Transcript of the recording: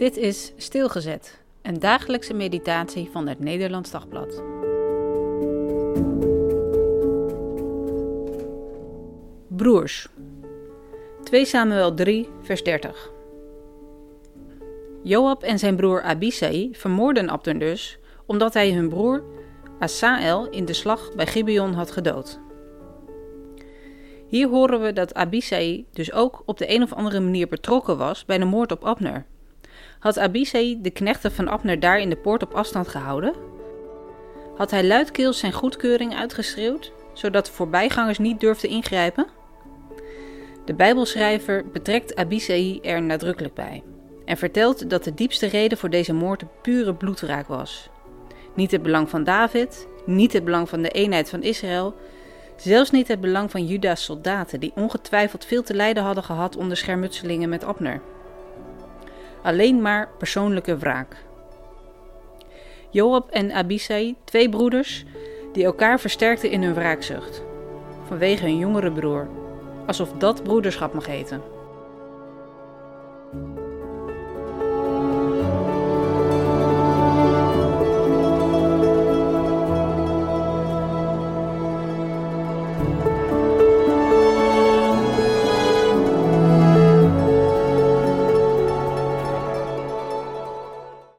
Dit is Stilgezet, een dagelijkse meditatie van het Nederlands Dagblad. Broers. 2 Samuel 3, vers 30. Joab en zijn broer Abisai vermoorden Abner dus, omdat hij hun broer Asael in de slag bij Gibeon had gedood. Hier horen we dat Abisai dus ook op de een of andere manier betrokken was bij de moord op Abner. Had Abisai de knechten van Abner daar in de poort op afstand gehouden? Had hij luidkeels zijn goedkeuring uitgeschreeuwd, zodat voorbijgangers niet durfden ingrijpen? De Bijbelschrijver betrekt Abisai er nadrukkelijk bij en vertelt dat de diepste reden voor deze moord pure bloedwraak was. Niet het belang van David, niet het belang van de eenheid van Israël, zelfs niet het belang van Juda's soldaten, die ongetwijfeld veel te lijden hadden gehad onder schermutselingen met Abner. Alleen maar persoonlijke wraak. Joab en Abisai, twee broeders, die elkaar versterkten in hun wraakzucht, vanwege hun jongere broer, alsof dat broederschap mag heten.